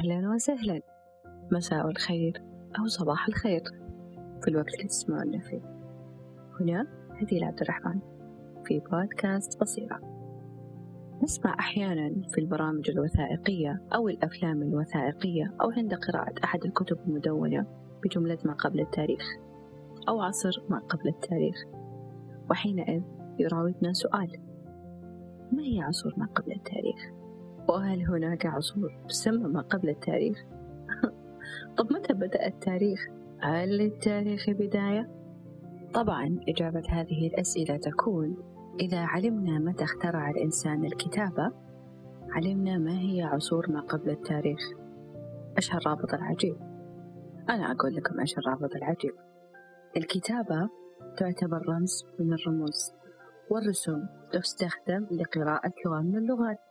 أهلا وسهلا. مساء الخير أو صباح الخير. في الوقت اللي تسمعونا فيه. هنا هديل عبد الرحمن في بودكاست بصيرة. نسمع أحيانا في البرامج الوثائقية أو الأفلام الوثائقية أو عند قراءة أحد الكتب المدونة بجملة ما قبل التاريخ أو عصر ما قبل التاريخ. وحينئذ يراودنا سؤال ما هي عصور ما قبل التاريخ؟ وهل هناك عصور تسمى ما قبل التاريخ؟ طب متى بدأ التاريخ؟ هل للتاريخ بداية؟ طبعا إجابة هذه الأسئلة تكون إذا علمنا متى اخترع الإنسان الكتابة علمنا ما هي عصور ما قبل التاريخ إيش هالرابط العجيب؟ أنا أقول لكم إيش الرابط العجيب الكتابة تعتبر رمز من الرموز والرسوم تستخدم لقراءة لغة من اللغات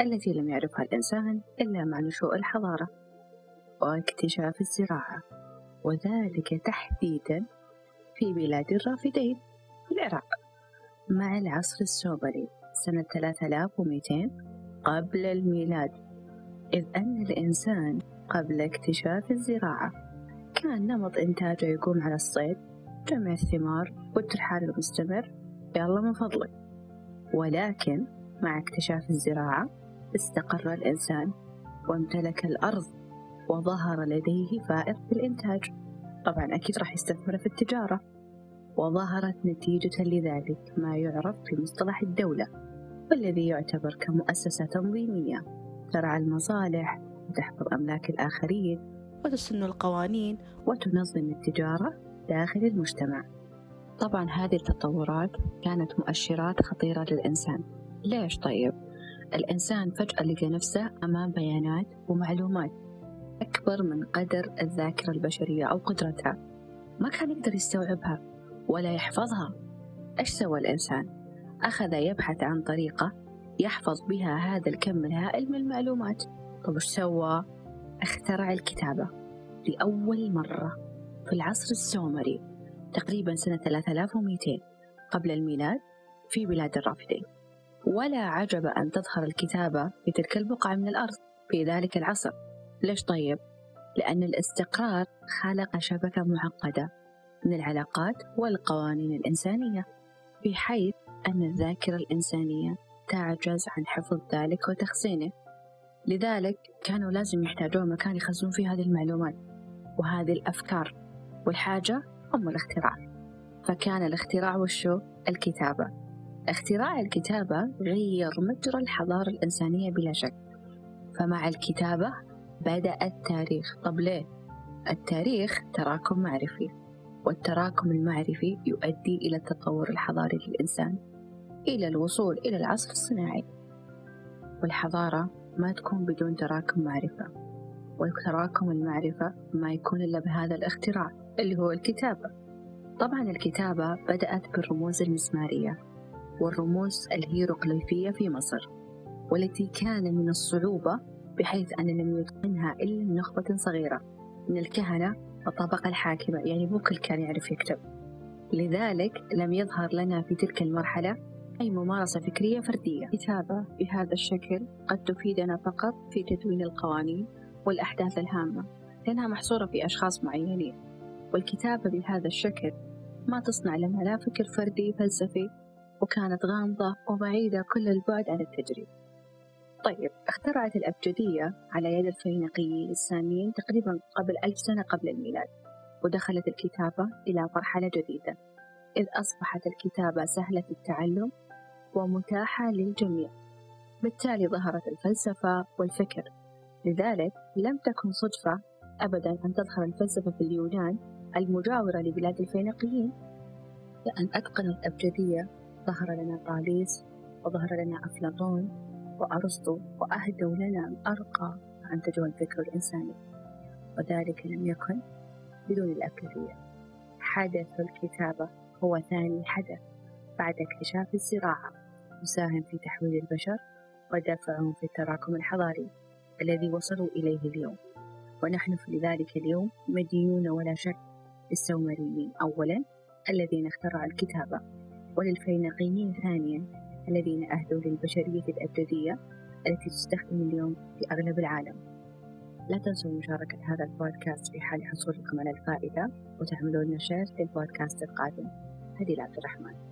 التي لم يعرفها الإنسان إلا مع نشوء الحضارة واكتشاف الزراعة وذلك تحديدا في بلاد الرافدين في العراق. مع العصر السومري سنة 3200 قبل الميلاد إذ أن الإنسان قبل اكتشاف الزراعة كان نمط إنتاجه يقوم على الصيد جمع الثمار والترحال المستمر يلا من فضلك. ولكن مع اكتشاف الزراعة استقر الإنسان وامتلك الأرض وظهر لديه فائض في الإنتاج. طبعا أكيد راح يستثمر في التجارة. وظهرت نتيجة لذلك ما يعرف في مصطلح الدولة والذي يعتبر كمؤسسة تنظيمية ترعى المصالح وتحفظ أملاك الآخرين وتسن القوانين وتنظم التجارة داخل المجتمع. طبعا هذه التطورات كانت مؤشرات خطيرة للإنسان. ليش طيب؟ الإنسان فجأة لقى نفسه أمام بيانات ومعلومات أكبر من قدر الذاكرة البشرية أو قدرتها ما كان يقدر يستوعبها ولا يحفظها إيش سوى الإنسان؟ أخذ يبحث عن طريقة يحفظ بها هذا الكم الهائل من المعلومات طب إيش سوى؟ اخترع الكتابة لأول مرة في العصر السومري تقريبا سنة 3200 قبل الميلاد في بلاد الرافدين ولا عجب أن تظهر الكتابة في تلك البقعة من الأرض في ذلك العصر ليش طيب؟ لأن الاستقرار خلق شبكة معقدة من العلاقات والقوانين الإنسانية بحيث أن الذاكرة الإنسانية تعجز عن حفظ ذلك وتخزينه لذلك كانوا لازم يحتاجون مكان يخزنون فيه هذه المعلومات وهذه الأفكار والحاجة أم الاختراع فكان الاختراع وشو؟ الكتابة اختراع الكتابة غير مجرى الحضارة الإنسانية بلا شك. فمع الكتابة بدأ التاريخ. طب ليه؟ التاريخ تراكم معرفي والتراكم المعرفي يؤدي إلى التطور الحضاري للإنسان إلى الوصول إلى العصر الصناعي. والحضارة ما تكون بدون تراكم معرفة وتراكم المعرفة ما يكون إلا بهذا الاختراع اللي هو الكتابة. طبعا الكتابة بدأت بالرموز المسمارية. والرموز الهيروغليفية في مصر والتي كان من الصعوبة بحيث أن لم يتقنها إلا نخبة صغيرة. من الكهنة والطبقة الحاكمة يعني مو كل كان يعرف يكتب. لذلك لم يظهر لنا في تلك المرحلة أي ممارسة فكرية فردية. كتابة بهذا الشكل قد تفيدنا فقط في تدوين القوانين والأحداث الهامة لأنها محصورة في أشخاص معينين. والكتابة بهذا الشكل ما تصنع لنا لا فكر فردي فلسفي وكانت غامضة وبعيدة كل البعد عن التجريب طيب اخترعت الأبجدية على يد الفينيقيين الساميين تقريبا قبل ألف سنة قبل الميلاد ودخلت الكتابة إلى مرحلة جديدة. إذ أصبحت الكتابة سهلة التعلم ومتاحة للجميع. بالتالي ظهرت الفلسفة والفكر. لذلك لم تكن صدفة أبدا أن تظهر الفلسفة في اليونان المجاورة لبلاد الفينيقيين. لأن أتقن الأبجدية ظهر لنا طاليس وظهر لنا أفلاطون وأرسطو وأهدوا لنا أرقى ما أنتجه الفكر الإنساني. وذلك لم يكن بدون الأبجدية حدث الكتابة هو ثاني حدث بعد اكتشاف الزراعة مساهم في تحويل البشر ودفعهم في التراكم الحضاري الذي وصلوا إليه اليوم. ونحن في ذلك اليوم مدينون ولا شك للسومريين. أولا الذين اخترعوا الكتابة وللفينيقيين ثانيا الذين أهدوا للبشرية الأبجدية التي تستخدم اليوم في أغلب العالم. لا تنسوا مشاركة هذا البودكاست في حال حصولكم على الفائدة وتعملون شير للبودكاست القادم. هدي عبد الرحمن.